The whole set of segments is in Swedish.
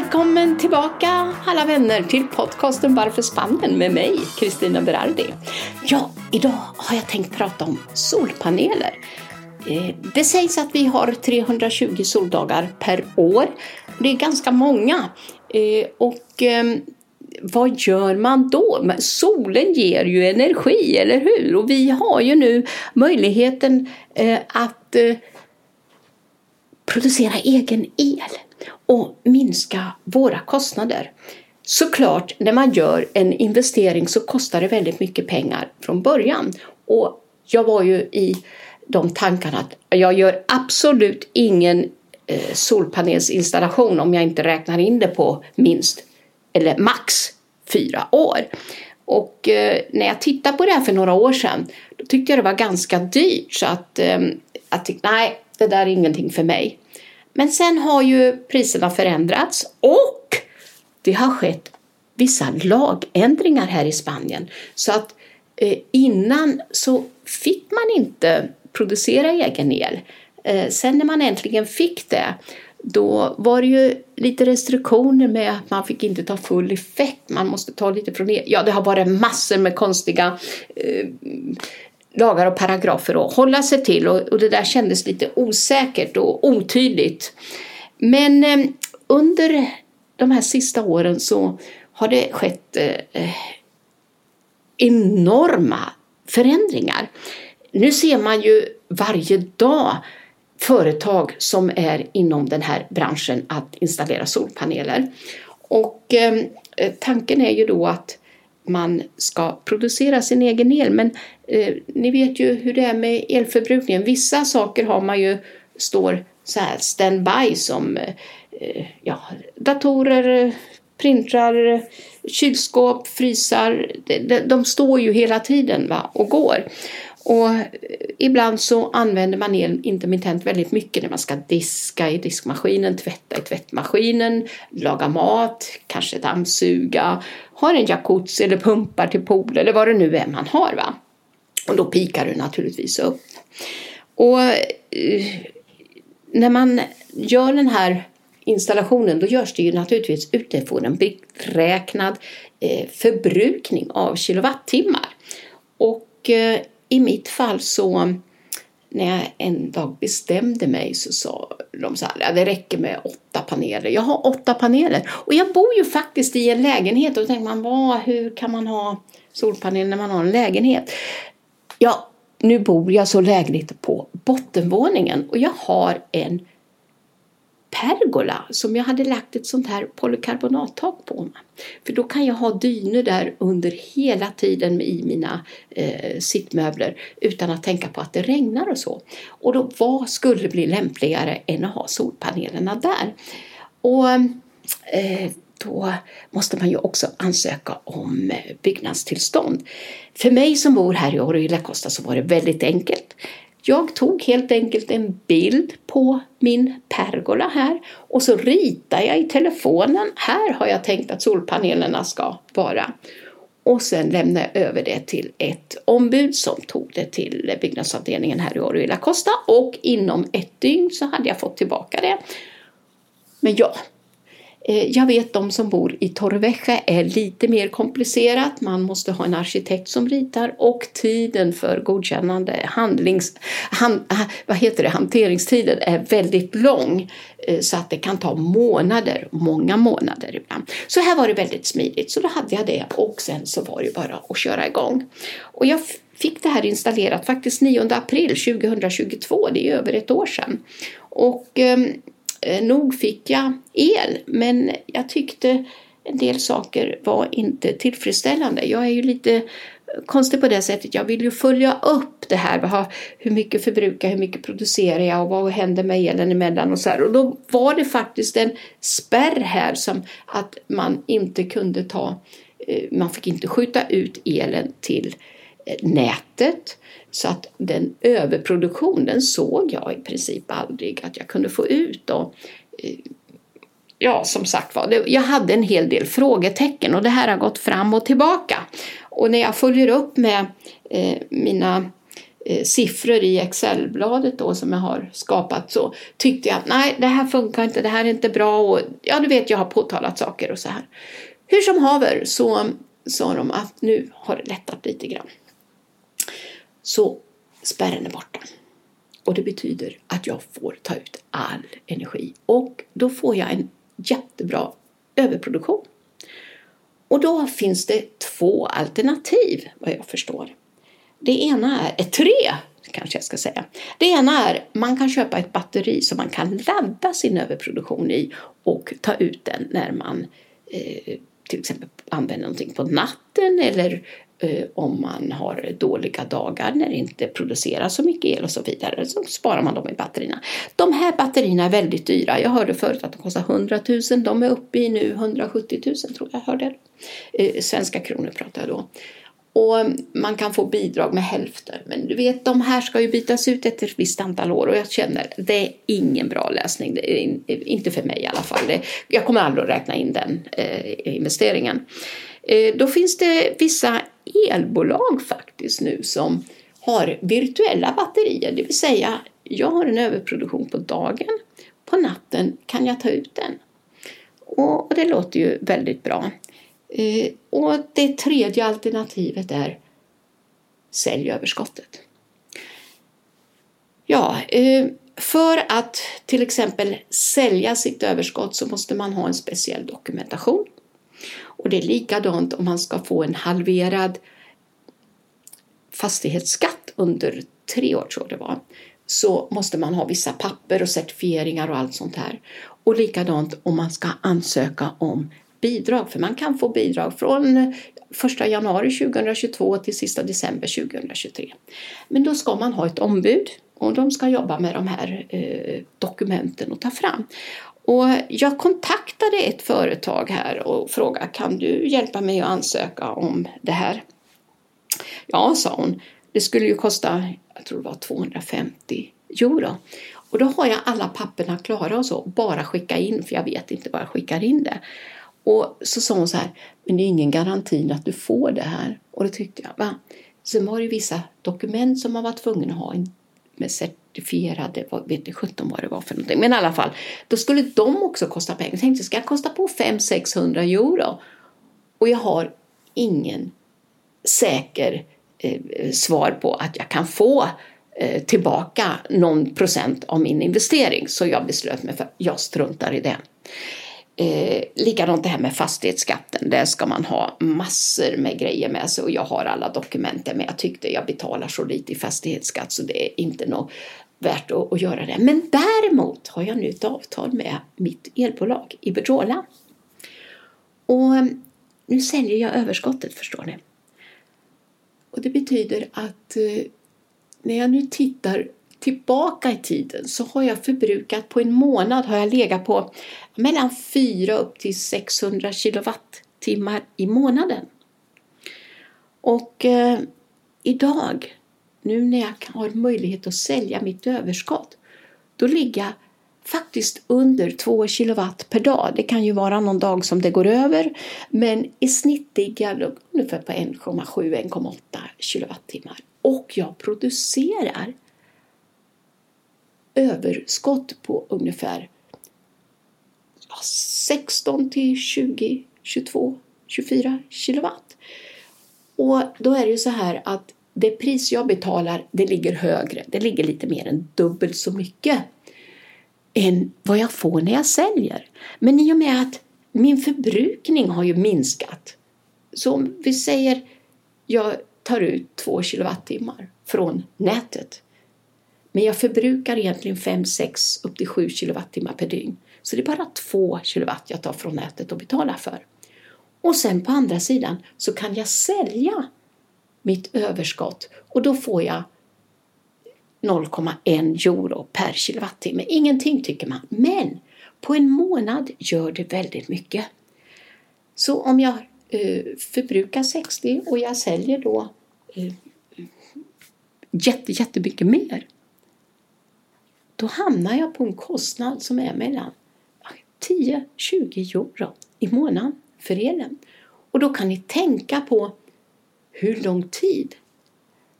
Välkommen tillbaka alla vänner till podcasten Varför Spanien med mig, Kristina Berardi. Ja, idag har jag tänkt prata om solpaneler. Eh, det sägs att vi har 320 soldagar per år. Det är ganska många. Eh, och ehm, vad gör man då? Solen ger ju energi, eller hur? Och vi har ju nu möjligheten eh, att producera egen el och minska våra kostnader. Såklart, när man gör en investering så kostar det väldigt mycket pengar från början. Och jag var ju i de tankarna att jag gör absolut ingen eh, solpanelsinstallation om jag inte räknar in det på minst, eller max, fyra år. Och eh, när jag tittade på det här för några år sedan då tyckte jag det var ganska dyrt så att eh, jag tyckte nej, det där är ingenting för mig. Men sen har ju priserna förändrats och det har skett vissa lagändringar här i Spanien. Så att eh, innan så fick man inte producera egen el. Eh, sen när man äntligen fick det då var det ju lite restriktioner med att man fick inte ta full effekt, man måste ta lite från el. Ja, det har varit massor med konstiga eh, lagar och paragrafer att hålla sig till och, och det där kändes lite osäkert och otydligt. Men eh, under de här sista åren så har det skett eh, eh enorma förändringar. Nu ser man ju varje dag företag som är inom den här branschen att installera solpaneler. Och eh, eh tanken är ju då att man ska producera sin egen el. Men eh, ni vet ju hur det är med elförbrukningen. Vissa saker har man ju står så här standby som eh, ja, datorer, printrar, kylskåp, frysar. De, de, står ju hela tiden va, och går. Och eh, ibland så använder man el intermittent väldigt mycket när man ska diska i diskmaskinen, tvätta i tvättmaskinen, laga mat, kanske dammsuga, har en jacuzzi eller pumpar till pool eller vad det nu är man har. Va? Och då pikar du naturligtvis upp. Och eh, när man gör den här installationen då görs det ju naturligtvis utifrån en beräknad eh, förbrukning av kilowattimmar. Och i mitt fall så när jag en dag bestämde mig så sa de så här, ja, det räcker med åtta paneler. Jag har åtta paneler och jag bor ju faktiskt i en lägenhet och då tänker man, vad, hur kan man ha solpaneler när man har en lägenhet? Ja, nu bor jag så lägligt på bottenvåningen och jag har en pergola som jag hade lagt ett sånt här polykarbonattak på. För då kan jag ha dyner där under hela tiden i mina eh, sittmöbler utan att tänka på att det regnar och så. Och då, vad skulle bli lämpligare än att ha solpanelerna där? Och eh, då måste man ju också ansöka om eh, byggnadstillstånd. För mig som bor här i Oro Costa så var det väldigt enkelt. Jag tog helt enkelt en bild på min pergola här och så ritar jag i telefonen. Här har jag tänkt att solpanelerna ska vara. Och sen lämnade jag över det till ett ombud som tog det till byggnadsavdelningen här i Oruela Costa och inom ett dygn så hade jag fått tillbaka det. Men ja, Eh, jag vet de som bor i Torrevieja är lite mer komplicerat. Man måste ha en arkitekt som ritar och tiden för godkännande, handlings, han, ah, vad heter det, hanteringstiden är väldigt lång eh, så att det kan ta månader, många månader ibland. Så här var det väldigt smidigt, så då hade jag det och sen så var det bara att köra igång. Och jag fick det här installerat faktiskt 9 april 2022, det är över ett år sedan. Och Eh, Eh, nog fick jag el, men jag tyckte en del saker var inte tillfredsställande. Jag är ju lite konstig på det sättet. Jag vill ju följa upp det här. Hur mycket förbrukar hur mycket producerar jag och vad händer med elen emellan och så här. Och då var det faktiskt en spärr här som att man inte kunde ta, eh, man fick inte skjuta ut elen till eh, nätet så att den överproduktionen såg jag i princip aldrig att jag kunde få ut. Och, ja, som sagt var, jag hade en hel del frågetecken och det här har gått fram och tillbaka. Och när jag följer upp med eh, mina eh, siffror i Excelbladet då som jag har skapat så tyckte jag att nej, det här funkar inte, det här är inte bra och ja, du vet, jag har påtalat saker och så här. Hur som haver så sa de att nu har det lättat lite grann. Så spärren är borta. Och det betyder att jag får ta ut all energi och då får jag en jättebra överproduktion. Och då finns det två alternativ vad jag förstår. Det ena är, ett tre kanske jag ska säga. Det ena är man kan köpa ett batteri som man kan ladda sin överproduktion i och ta ut den när man eh, till exempel använder någonting på natten eller Eh, om man har dåliga dagar när det inte produceras så mycket el och så vidare så sparar man dem i batterierna. De här batterierna är väldigt dyra. Jag hörde förut att de kostar 100 000. De är uppe i nu 170 000 tror jag hörde. Eh, svenska kronor pratar jag då. Och man kan få bidrag med hälften. Men du vet, de här ska ju bytas ut efter ett visst antal år och jag känner det är ingen bra lösning. Det är inte för mig i alla fall. jag kommer aldrig att räkna in den eh, investeringen. Eh, då finns det vissa elbolag faktiskt nu som har virtuella batterier, det vill säga jag har en överproduktion på dagen, på natten kan jag ta ut den. Och, och det låter ju väldigt bra. Eh, och det tredje alternativet är sälj överskottet. Ja, eh, för att till exempel sälja sitt överskott så måste man ha en speciell dokumentation. Och det är likadant om man ska få en halverad fastighetsskatt under tre år tror jag det var så måste man ha vissa papper och certifieringar och allt sånt här. Och likadant om man ska ansöka om bidrag, för man kan få bidrag från 1 januari 2022 till sista december 2023. Men då ska man ha ett ombud och de ska jobba med de här eh, dokumenten och ta fram. Och jag kontaktade ett företag här och frågade kan du hjälpa mig att ansöka om det här? Ja, sa hon. Det skulle ju kosta, jag tror det var 250 euro. Och då har jag alla papperna klara och så, bara skicka in för jag vet inte var jag skickar in det. Och så sa hon så här, men det är ingen garanti att du får det här. Och då tyckte jag, va? Sen var det vissa dokument som man var tvungen att ha med certifierade, vad vet inte sjutton vad det var för någonting. Men i alla fall, då skulle de också kosta pengar. Jag tänkte, ska jag kosta på 500-600 euro? Och jag har ingen säker eh, svar på att jag kan få eh, tillbaka någon procent av min investering. Så jag beslöt mig för att jag struntar i det. Eh, likadant det här med fastighetsskatten. Där ska man ha massor med grejer med sig och jag har alla dokumenten men jag tyckte jag betalar så lite i fastighetsskatt så det är inte något värt att, att göra det. Men däremot har jag nu ett avtal med mitt elbolag Iberdrola. Och eh, nu säljer jag överskottet förstår ni. Och det betyder att eh, när jag nu tittar tillbaka i tiden så har jag förbrukat på en månad har jag legat på mellan 4 upp till 600 kilowattimmar i månaden. Och eh, idag, nu när jag har möjlighet att sälja mitt överskott, då ligger jag faktiskt under 2 kilowatt per dag. Det kan ju vara någon dag som det går över, men i snitt ligger jag ungefär på 1,7-1,8 kilowattimmar. Och jag producerar överskott på ungefär 16 till 20, 22, 24 kilowatt. Och då är det ju så här att det pris jag betalar det ligger högre. Det ligger lite mer än dubbelt så mycket än vad jag får när jag säljer. Men i och med att min förbrukning har ju minskat. Så om vi säger jag tar ut 2 kilowattimmar från nätet men jag förbrukar egentligen 5, 6 upp till 7 kilowattimmar per dygn. Så det är bara 2 kilowatt jag tar från nätet och betalar för. Och sen på andra sidan så kan jag sälja mitt överskott och då får jag 0,1 euro per kilowattimme. Ingenting tycker man, men på en månad gör det väldigt mycket. Så om jag eh, förbrukar 60 och jag säljer då eh, jätte, jättemycket mer då hamnar jag på en kostnad som är mellan 10-20 euro i månaden för elen. Och då kan ni tänka på hur lång tid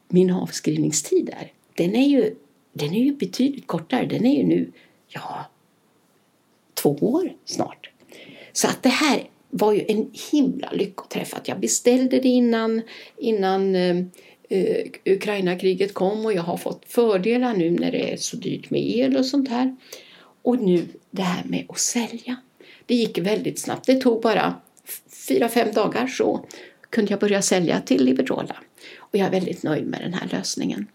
min avskrivningstid är, den är ju, den är ju betydligt kortare. Den är ju nu, ja, två år snart. Så att det här var ju en himla lyckoträff att jag beställde det innan, innan eh, eh, Ukraina-kriget kom och jag har fått fördelar nu när det är så dyrt med el och sånt här. Och nu det här med att sälja. Det gick väldigt snabbt. Det tog bara fyra, fem dagar så kunde jag börja sälja till Iberdrola. Och jag är väldigt nöjd med den här lösningen.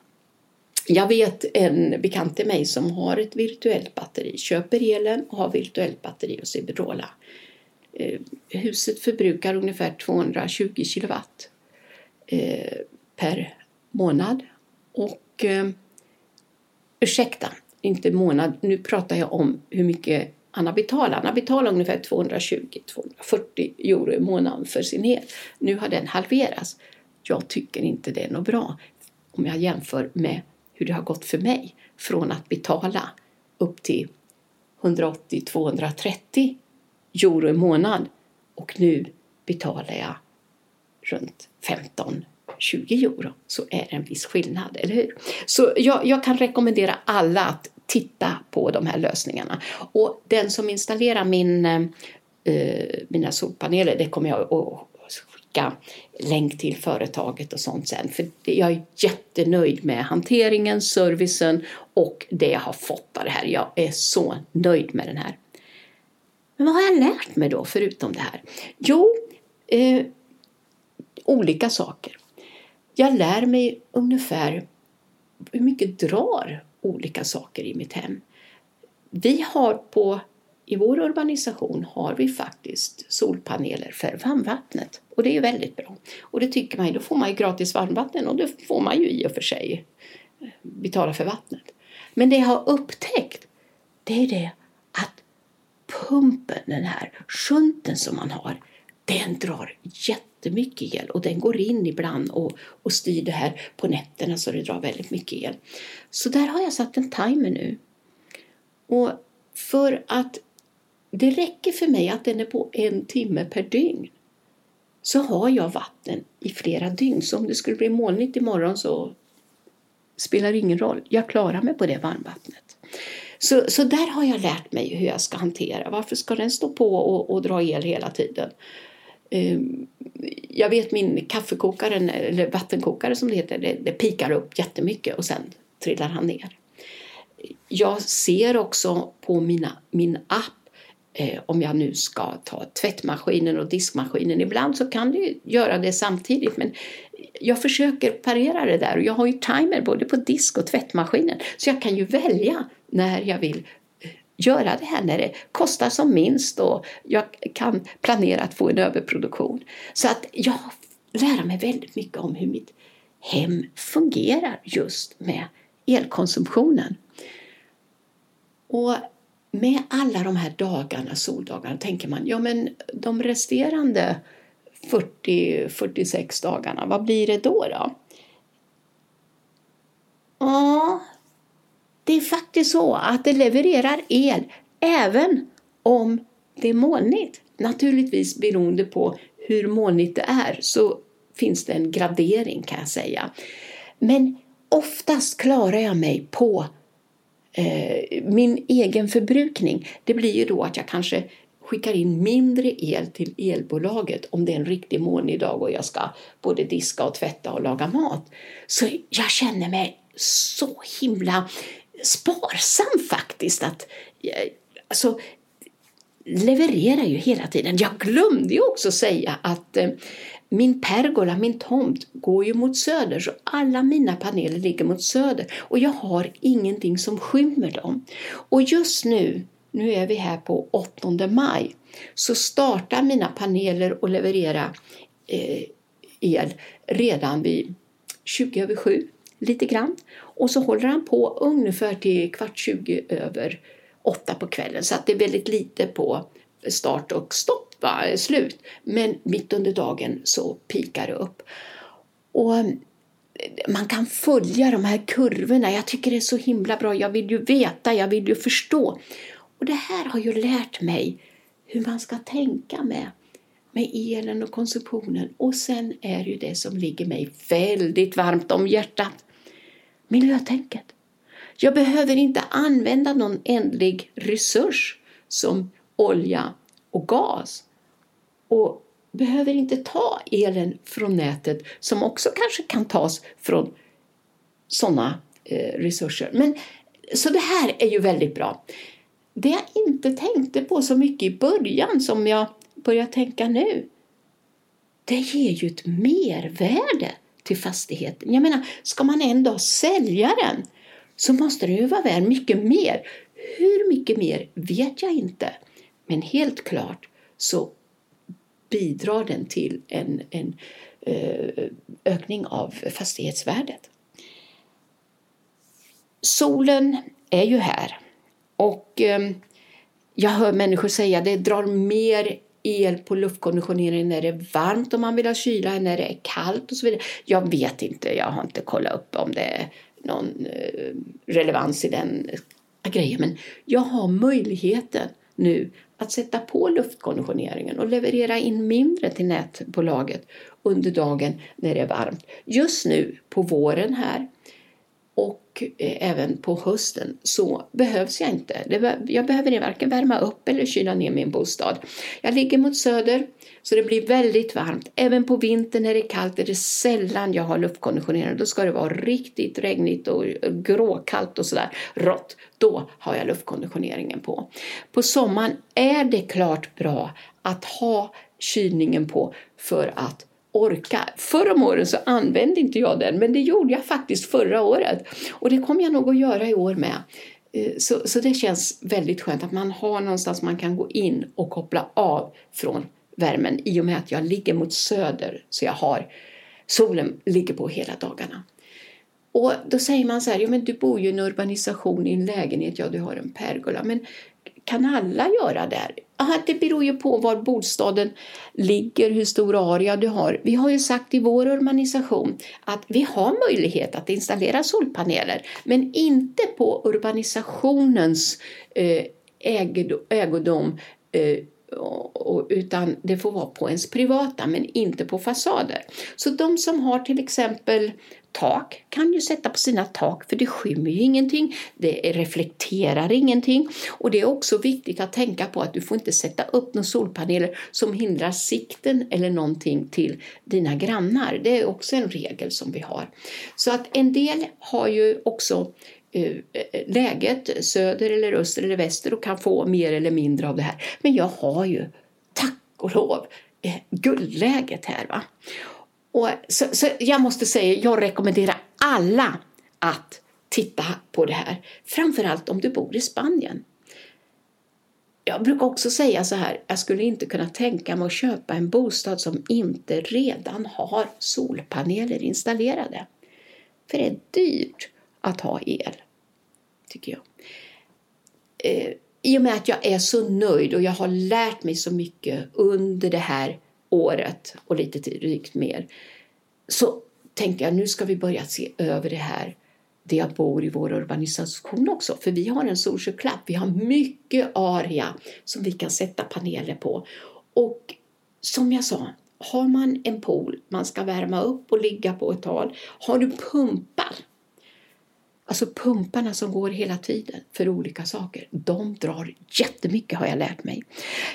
Jag vet en bekant till mig som har ett virtuellt batteri, köper elen och har virtuellt batteri hos Iberdrola. Eh, huset förbrukar ungefär 220 kilowatt eh, per månad. Och eh, ursäkta, inte månad, nu pratar jag om hur mycket han har betalat. Han har betalat ungefär 220-240 euro i månaden för sin el. Nu har den halverats. Jag tycker inte det är något bra om jag jämför med hur det har gått för mig från att betala upp till 180-230 euro i månaden och nu betalar jag runt 15 20 euro så är det en viss skillnad, eller hur? Så jag, jag, kan rekommendera alla att titta på de här lösningarna. Och den som installerar min, eh, eh mina solpaneler, det kommer jag att skicka länk till företaget och sånt sen. För jag är jättenöjd med hanteringen, servicen och det jag har fått av det här. Jag är så nöjd med den här. Men vad har jag lärt mig då förutom det här? Jo, eh, olika saker. Jag lär mig ungefär hur mycket drar olika saker i mitt hem. Vi har på, i vår urbanisation har vi faktiskt solpaneler för varmvattnet och det är väldigt bra. Och det tycker man ju, då får man ju gratis varmvatten och det får man ju i och för sig betala för vattnet. Men det jag har upptäckt det är det att pumpen, den här shunten som man har, den drar jättemycket el och den går in ibland och, och styr det här på nätterna så det drar väldigt mycket el. Så där har jag satt en timer nu. Och för att det räcker för mig att den är på en timme per dygn så har jag vatten i flera dygn. Så om det skulle bli molnigt imorgon så spelar det ingen roll. Jag klarar mig på det varmvattnet. Så, så där har jag lärt mig hur jag ska hantera. Varför ska den stå på och, och dra el hela tiden? Ehm, jag vet min kaffekokare, eller vattenkokare som det heter, det, det pikar upp jättemycket och sen trillar han ner. Jag ser också på mina, min app eh, om jag nu ska ta tvättmaskinen och diskmaskinen. Ibland så kan du göra det samtidigt men jag försöker parera det där och jag har ju timer både på disk och tvättmaskinen så jag kan ju välja när jag vill göra det här när det kostar som minst och jag kan planera att få en överproduktion. Så att jag lär mig väldigt mycket om hur mitt hem fungerar just med elkonsumtionen. Och med alla de här dagarna, soldagarna, tänker man, ja men de resterande 40-46 dagarna, vad blir det då? då? Det är faktiskt så att det levererar el även om det är molnigt. Naturligtvis beroende på hur molnigt det är så finns det en gradering kan jag säga. Men oftast klarar jag mig på eh, min egen förbrukning. Det blir ju då att jag kanske skickar in mindre el till elbolaget om det är en riktig molnig dag och jag ska både diska och tvätta och laga mat. Så jag känner mig så himla sparsam faktiskt. Att, eh, alltså, levererar ju hela tiden. Jag glömde ju också säga att eh, min pergola, min tomt, går ju mot söder så alla mina paneler ligger mot söder och jag har ingenting som skymmer dem. Och just nu, nu är vi här på 8 maj, så startar mina paneler att leverera eh, el redan vid 20 över 7 lite grann. Och så håller han på ungefär till kvart 20 över åtta på kvällen så att det är väldigt lite på start och stopp, va? slut. Men mitt under dagen så pikar det upp. Och eh, man kan följa de här kurvorna. Jag tycker det är så himla bra. Jag vill ju veta, jag vill ju förstå. Och det här har ju lärt mig hur man ska tänka med med elen och konsumtionen. Och sen är det ju det som ligger mig väldigt varmt om hjärtat. Miljötänket. Jag behöver inte använda någon ändlig resurs som olja och gas. Och behöver inte ta elen från nätet som också kanske kan tas från sådana eh, resurser. Men, så det här är ju väldigt bra. Det jag inte tänkte på så mycket i början som jag börjar tänka nu, det ger ju ett mervärde till fastigheten. Jag menar, ska man en dag sälja den så måste den ju vara värd mycket mer. Hur mycket mer vet jag inte. Men helt klart så bidrar den till en, en eh, ökning av fastighetsvärdet. Solen är ju här och eh, jag hör människor säga att det drar mer el på luftkonditioneringen när det är varmt om man vill ha kyla eller när det är kallt och så vidare. Jag vet inte, jag har inte kollat upp om det är någon eh, relevans i den eh, grejen men jag har möjligheten nu att sätta på luftkonditioneringen och leverera in mindre till nätbolaget under dagen när det är varmt. Just nu på våren här och eh, även på hösten så behövs jag inte. Jag behöver varken värma upp eller kyla ner min bostad. Jag ligger mot söder så det blir väldigt varmt. Även på vintern när det är kallt är det sällan jag har luftkonditionering. Då ska det vara riktigt regnigt och gråkallt och sådär rått. Då har jag luftkonditioneringen på. På sommaren är det klart bra att ha kylningen på för att orka. Förra om åren så använde inte jag den, men det gjorde jag faktiskt förra året. Och det kommer jag nog att göra i år med. Eh, så, så det känns väldigt skönt att man har någonstans man kan gå in och koppla av från värmen i och med att jag ligger mot söder så jag har solen ligger på hela dagarna. Och då säger man så här, ja men du bor ju i en urbanisation i en lägenhet, ja du har en pergola, men kan alla göra det? Det beror ju på var bostaden ligger, hur stor area du har. Vi har ju sagt i vår urbanisation att vi har möjlighet att installera solpaneler, men inte på urbanisationens eh, ägodom eh, utan det får vara på ens privata men inte på fasader. Så de som har till exempel tak kan ju sätta på sina tak för det skymmer ju ingenting, det reflekterar ingenting och det är också viktigt att tänka på att du får inte sätta upp några solpaneler som hindrar sikten eller någonting till dina grannar. Det är också en regel som vi har. Så att en del har ju också eh, läget söder eller öster eller väster och kan få mer eller mindre av det här. Men jag har ju, tack och lov, eh, guldläget här. Va? Och så, så jag måste säga, jag rekommenderar alla att titta på det här. Framförallt om du bor i Spanien. Jag brukar också säga så här, jag skulle inte kunna tänka mig att köpa en bostad som inte redan har solpaneler installerade. För det är dyrt att ha el, tycker jag. Eh, I och med att jag är så nöjd och jag har lärt mig så mycket under det här året och lite drygt mer så tänkte jag nu ska vi börja se över det här där jag bor i vår urbanisation också. För vi har en solsjöklapp, vi har mycket area som vi kan sätta paneler på. Och som jag sa, har man en pool man ska värma upp och ligga på ett tag, har du pumpar Alltså pumparna som går hela tiden för olika saker, de drar jättemycket har jag lärt mig.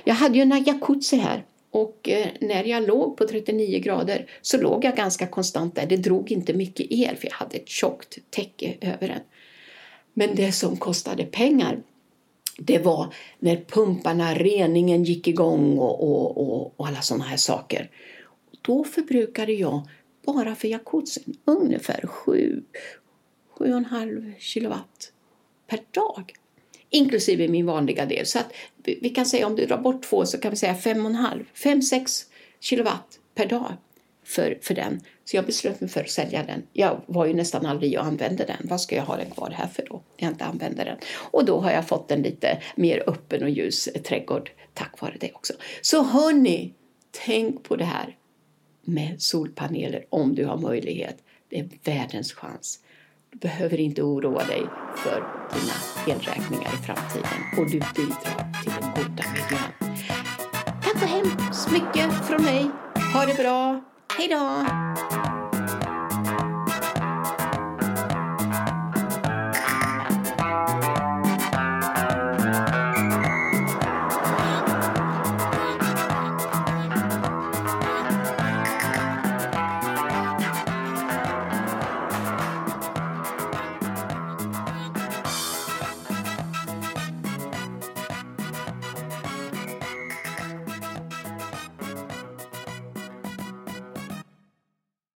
Jag hade ju en jacuzzi här och eh, när jag låg på 39 grader så låg jag ganska konstant där. Det drog inte mycket el för jag hade ett tjockt täcke över den. Men det som kostade pengar det var när pumparna, reningen gick igång och, och, och, och alla sådana här saker. Då förbrukade jag bara för jacuzzin ungefär 7 7,5 kilowatt per dag. Inklusive min vanliga del. Så att vi kan säga om du drar bort två så kan vi säga 5,5, 5-6 kilowatt per dag för, för den. Så jag beslöt mig för att sälja den. Jag var ju nästan aldrig och använde den. Vad ska jag ha den kvar här för då? Jag inte använder den. Och då har jag fått en lite mer öppen och ljus trädgård tack vare det också. Så hörni, tänk på det här med solpaneler om du har möjlighet. Det är världens chans. Du behöver inte oroa dig för dina elräkningar i framtiden och du bidrar till den goda miljön. Tack så hemskt mycket från mig. Ha det bra. Hej då!